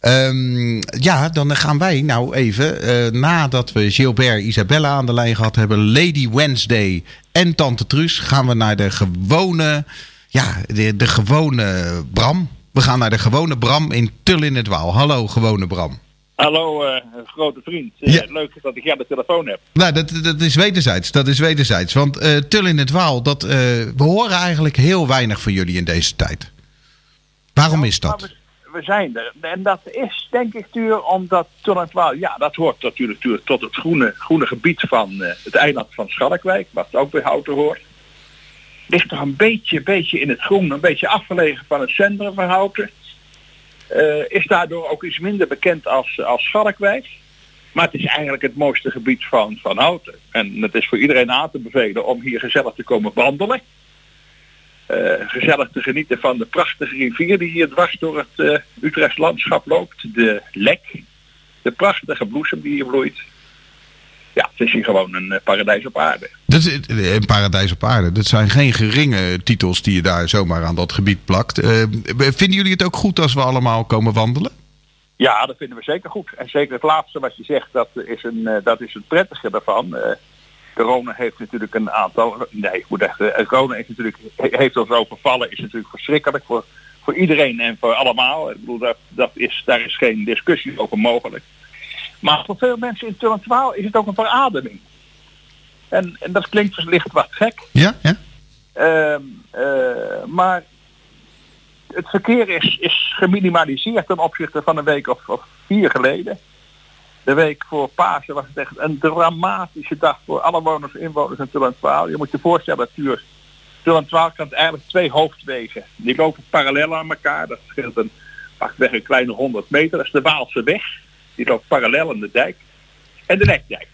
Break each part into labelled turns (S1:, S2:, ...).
S1: Ehm, ja, dan gaan wij nou even, eh, nadat we Gilbert Isabella aan de lijn gehad hebben, Lady Wednesday en Tante Truus, gaan we naar de gewone, ja, de, de gewone Bram. We gaan naar de gewone Bram in Tul in het Waal. Hallo, gewone Bram.
S2: Hallo, eh, grote vriend. Eh,
S1: Ja.
S2: Leuk dat ik jou aan de telefoon heb.
S1: Nou, dat, dat is wederzijds. Dat is wederzijds. Want eh Tul in het Waal, dat, we horen eigenlijk heel weinig van jullie in deze tijd. Waarom is dat?
S2: We, zijn er. En dat is denk ik duur omdat Tullenwaal, ja, dat hoort natuurlijk, natuurlijk tot het groene, groene gebied van eh, het eiland van Schalkwijk, wat ook bij Houten hoort. Ligt toch een beetje, beetje in het groen, een beetje afgelegen van het centrum van Houten. Eh, is daardoor ook iets minder bekend als, als Schalkwijk. Maar het is eigenlijk het mooiste gebied van, van Houten. En het is voor iedereen aan te bevelen om hier gezellig te komen wandelen. Eh, gezellig te genieten van de prachtige rivier die hier dwars door het eh Utrechts landschap loopt. De Lek. De prachtige bloesem die hier bloeit. Ja, het is hier gewoon een eh, paradijs op aarde.
S1: Dat is een paradijs op aarde. Dat zijn geen geringe titels die je daar zomaar aan dat gebied plakt. Vinden jullie het ook goed als we allemaal komen wandelen?
S2: Ja, dat vinden we zeker goed. En zeker het laatste wat je zegt, dat is een, dat is het prettige daarvan. Corona heeft natuurlijk een aantal. Nee, ik moet echt. eh, corona is natuurlijk, he- heeft ons overvallen, is natuurlijk verschrikkelijk voor, voor iedereen en voor allemaal. Ik bedoel, dat, dat is, daar is geen discussie over mogelijk. Maar voor veel mensen in Tullentwaal is het ook een verademing. En, en dat klinkt wellicht wat gek.
S1: Ja? ja?
S2: Ehm, eh, maar het verkeer is, is geminimaliseerd ten opzichte van een week of, of vier geleden. De week voor Pasen was het echt een dramatische dag voor alle woners en inwoners in Tullentwaal. Je moet je voorstellen, dat Tullentwaal kent eigenlijk twee hoofdwegen. Die lopen parallel aan elkaar. Dat scheelt een, pakweg een kleine 100 meter. Dat is de Waalse weg. Die loopt parallel aan de dijk. En de Lekdijk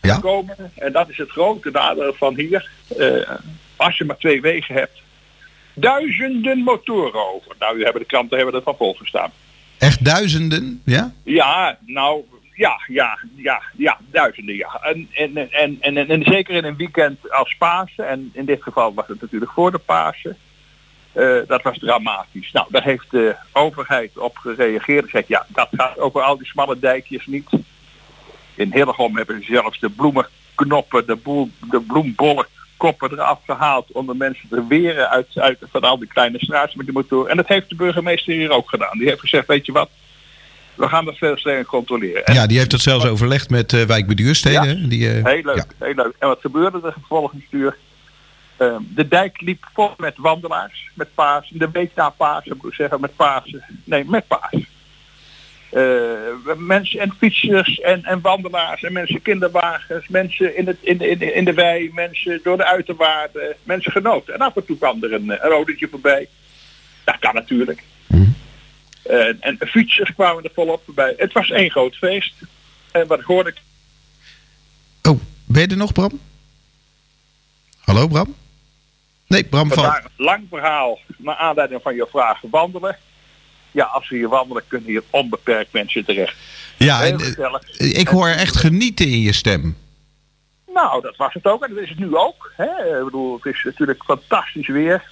S1: Ja?
S2: komen. En dat is het grote nadeel van hier. Eh, als je maar twee wegen hebt. Duizenden motoren over. Nou, u hebben de kranten hebben er van volgestaan.
S1: Echt duizenden? Ja?
S2: Ja, nou, ja, ja, ja, ja, duizenden, ja. En, en, en, en, en, en zeker in een weekend als Pasen. En in dit geval was het natuurlijk voor de Pasen. Eh, dat was dramatisch. Nou, daar heeft de overheid op gereageerd. Zegt ja, dat gaat over al die smalle dijkjes niet. In Hillegom hebben ze zelfs de bloemenknoppen, de, boel, de bloembollen koppen eraf gehaald om de mensen te weren uit, uit van al die kleine straatjes met die motor. En dat heeft de burgemeester hier ook gedaan. Die heeft gezegd, weet je wat, we gaan dat veel strenger controleren. En
S1: Ja, die heeft dat zelfs overlegd met eh wijkbeduursteden.
S2: Ja.
S1: Die, eh,
S2: Heel leuk,
S1: ja.
S2: heel leuk. En wat gebeurde er vervolgens duur? Ehm, de dijk liep vol met wandelaars, met paas. De week na Pasen, moet ik zeggen, met Pasen. Nee, met paas. Eh, mensen en fietsers en, en wandelaars en mensen kinderwagens, mensen in, het, in, de, in, in de wei, mensen door de uiterwaarden, mensen genoten. En af en toe kwam er een, een rodentje voorbij. Dat kan natuurlijk. En, en fietsers kwamen er volop voorbij. Het was één groot feest. En wat hoorde ik
S1: Oh, ben je er nog, Bram? Hallo, Bram? Nee, Bram
S2: een lang verhaal naar aanleiding van je vraag wandelen. Ja, als we hier wandelen kunnen hier onbeperkt mensen terecht.
S1: Ja, en, eh, ik hoor echt genieten in je stem.
S2: Nou, dat was het ook en dat is het nu ook. Hè? Ik bedoel, het is natuurlijk fantastisch weer.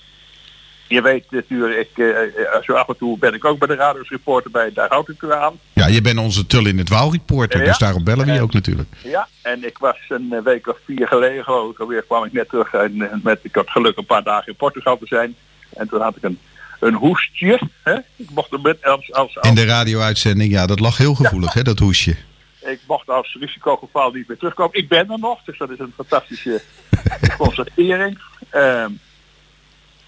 S2: Je weet natuurlijk, ik, eh, zo af en toe ben ik ook bij de Radio's Reporter bij, daar houd ik u aan.
S1: Ja, je bent onze Tul in het Waal reporter,
S2: Ja.
S1: dus daarom bellen we je ook natuurlijk.
S2: Ja, en ik was een eh, week of vier geleden ik alweer, kwam ik net terug en eh, met, ik had geluk een paar dagen in Portugal te zijn. En toen had ik een, een hoestje. Hè? Ik mocht er met als, als, als
S1: In de radio-uitzending, ja, dat lag heel gevoelig, hè, dat hoesje.
S2: Ik mocht als risicogeval niet meer terugkomen. Ik ben er nog, dus dat is een fantastische constatering. Ehm,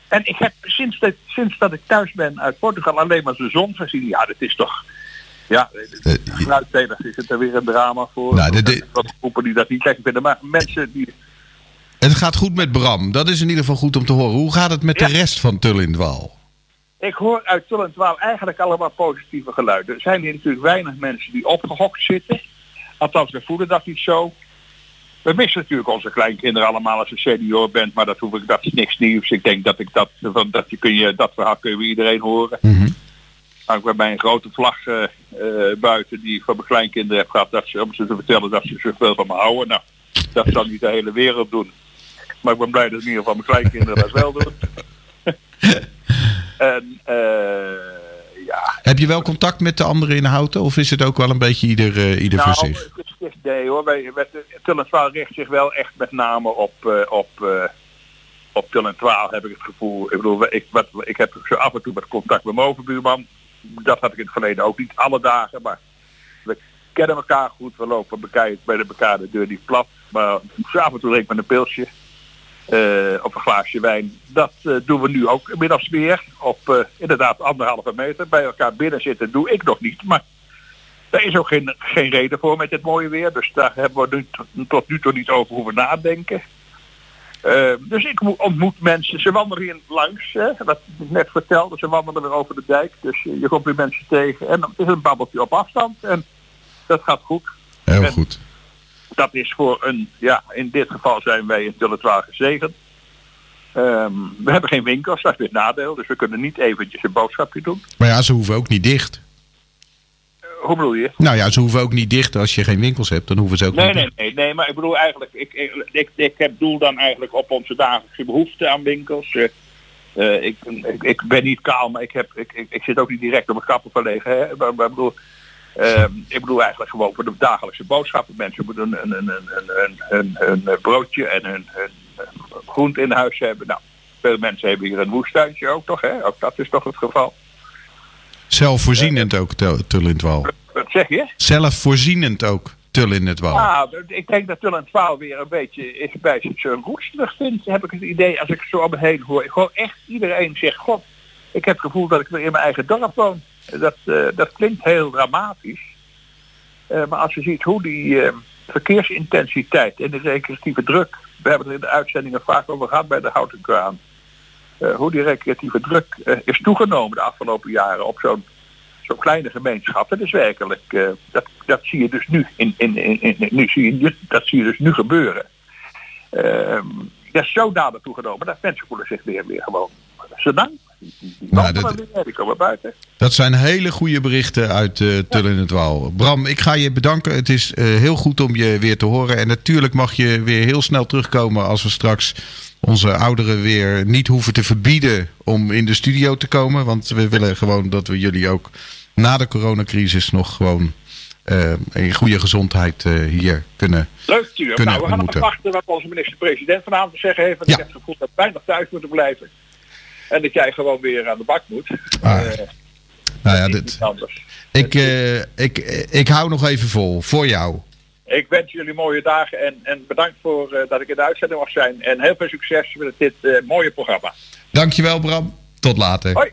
S2: en ik heb sinds dat, sinds dat ik thuis ben uit Portugal alleen maar de zon gezien. Ja, dat is toch... Ja,
S1: Eh,
S2: geluidstelig is het er weer een drama voor.
S1: Nou,
S2: wat groepen die dat niet lekker vinden. Maar mensen die...
S1: Het gaat goed met Bram, dat is in ieder geval goed om te horen. Hoe gaat het met
S2: Ja.
S1: de rest van Tul in het Waal?
S2: Ik hoor uit Tull en Twaal eigenlijk allemaal positieve geluiden. Er zijn hier natuurlijk weinig mensen die opgehokt zitten. Althans, we voelen dat niet zo. We missen natuurlijk onze kleinkinderen allemaal als je senior bent, maar dat hoef ik, dat is niks nieuws. Ik denk dat ik dat, van- dat, je kun je, dat verhaal kun je iedereen horen. Nou, ik heb bij een grote vlag eh, eh, buiten die ik van mijn kleinkinderen heb gehad, dat ze, om ze te vertellen dat ze zoveel van me houden. Nou, dat zal niet de hele wereld doen. Maar ik ben blij dat in ieder geval mijn kleinkinderen dat wel doen. En eh, ja.
S1: Heb je wel contact met de anderen in Houten? Of is het ook wel een beetje ieder, uh, ieder
S2: nou,
S1: voor zich?
S2: Het is, nee hoor. Wij, met, richt zich wel echt met name op, uh, op, op Tullenswaal heb ik het gevoel. Ik bedoel, ik, wat, ik heb zo af en toe met contact met mijn overbuurman. Dat had ik in het verleden ook niet alle dagen. Maar we kennen elkaar goed. We lopen bekijken bij de elkaar de deur niet plat. Maar zo af en toe drink met een pilsje. Uh, op een glaasje wijn. Dat uh, doen we nu ook inmiddels weer. Op uh, inderdaad anderhalve meter. Bij elkaar binnen zitten doe ik nog niet. Maar daar is ook geen, geen reden voor met dit mooie weer. Dus daar hebben we nu tot nu toe niet over hoeven nadenken. dus ik ontmoet mensen. Ze wandelen hier langs. Hè, wat ik net vertelde. Ze wandelen weer over de dijk. Dus je komt weer mensen tegen. En dan is een babbeltje op afstand. En dat gaat goed.
S1: Heel
S2: en,
S1: goed
S2: dat is voor een, ja, in dit geval zijn wij in Tulletwaal gezegend. Um, we hebben geen winkels, dat is weer het nadeel. Dus we kunnen niet eventjes een boodschapje doen.
S1: Maar ja, ze hoeven ook niet dicht.
S2: Uh, hoe bedoel je?
S1: Nou ja, ze hoeven ook niet dicht als je geen winkels hebt. Dan hoeven ze ook
S2: nee,
S1: niet
S2: nee,
S1: dicht.
S2: nee, nee, maar ik bedoel eigenlijk, ik, ik, ik, ik heb doel dan eigenlijk op onze dagelijkse behoefte aan winkels. Uh, uh, ik, ik, ik, ben niet kaal, maar ik, heb, ik, ik, ik zit ook niet direct op mijn kappen verlegen. Hè? Maar, maar bedoel, Uh, ik bedoel eigenlijk gewoon voor de dagelijkse boodschappen. Mensen moeten een, een, een, een, een, een broodje en een, een, groente in huis hebben. Nou, veel mensen hebben hier een woestuintje ook toch, hè? Ook dat is toch het geval.
S1: Zelfvoorzienend uh, ook, Tul in Waal.
S2: Wat zeg je?
S1: Zelfvoorzienend ook, Tul in het Waal.
S2: Ah, ik denk dat Tul in het Waal weer een beetje is bij zijn roots terugvindt, heb ik het idee, als ik zo om me heen hoor. Gewoon echt iedereen zegt, god, ik heb het gevoel dat ik weer in mijn eigen dorp woon. Dat, uh, dat klinkt heel dramatisch. Uh, maar als je ziet hoe die uh, verkeersintensiteit en de recreatieve druk, we hebben het in de uitzendingen vaak over gehad bij de Houten Kraan, hoe die recreatieve druk is toegenomen de afgelopen jaren op zo'n zo'n kleine gemeenschap. Dat is werkelijk, dat, dat zie je dus nu, in, in, in, in, nu zie je, dat zie je dus nu gebeuren. Ehm, dat is zodanig toegenomen dat mensen voelen zich weer, weer gewoon zodanig.
S1: Nou, dat-
S2: buiten.
S1: Dat zijn hele goede berichten uit uh, het Waal. Bram, ik ga je bedanken. Het is eh, heel goed om je weer te horen. En natuurlijk mag je weer heel snel terugkomen als we straks onze ouderen weer niet hoeven te verbieden om in de studio te komen. Want we willen gewoon dat we jullie ook na de coronacrisis nog gewoon eh, in goede gezondheid hier kunnen.
S2: Leuk, Tuur.
S1: Kunnen
S2: Nou, we gaan nog
S1: ontmoeten.
S2: wachten wat onze minister-president vanavond te zeggen heeft. Want
S1: Ja.
S2: ik heb het gevoel dat wij nog thuis moeten blijven. En dat jij gewoon weer aan de bak moet.
S1: Ah,
S2: Eh,
S1: Nou ja, dit,
S2: niet anders.
S1: ik, eh, ik, ik hou nog even vol voor jou.
S2: Ik wens jullie mooie dagen en, en bedankt voor eh, dat ik in de uitzending mag zijn. En heel veel succes met dit eh, mooie programma.
S1: Dankjewel, Bram. Tot later.
S2: Hoi!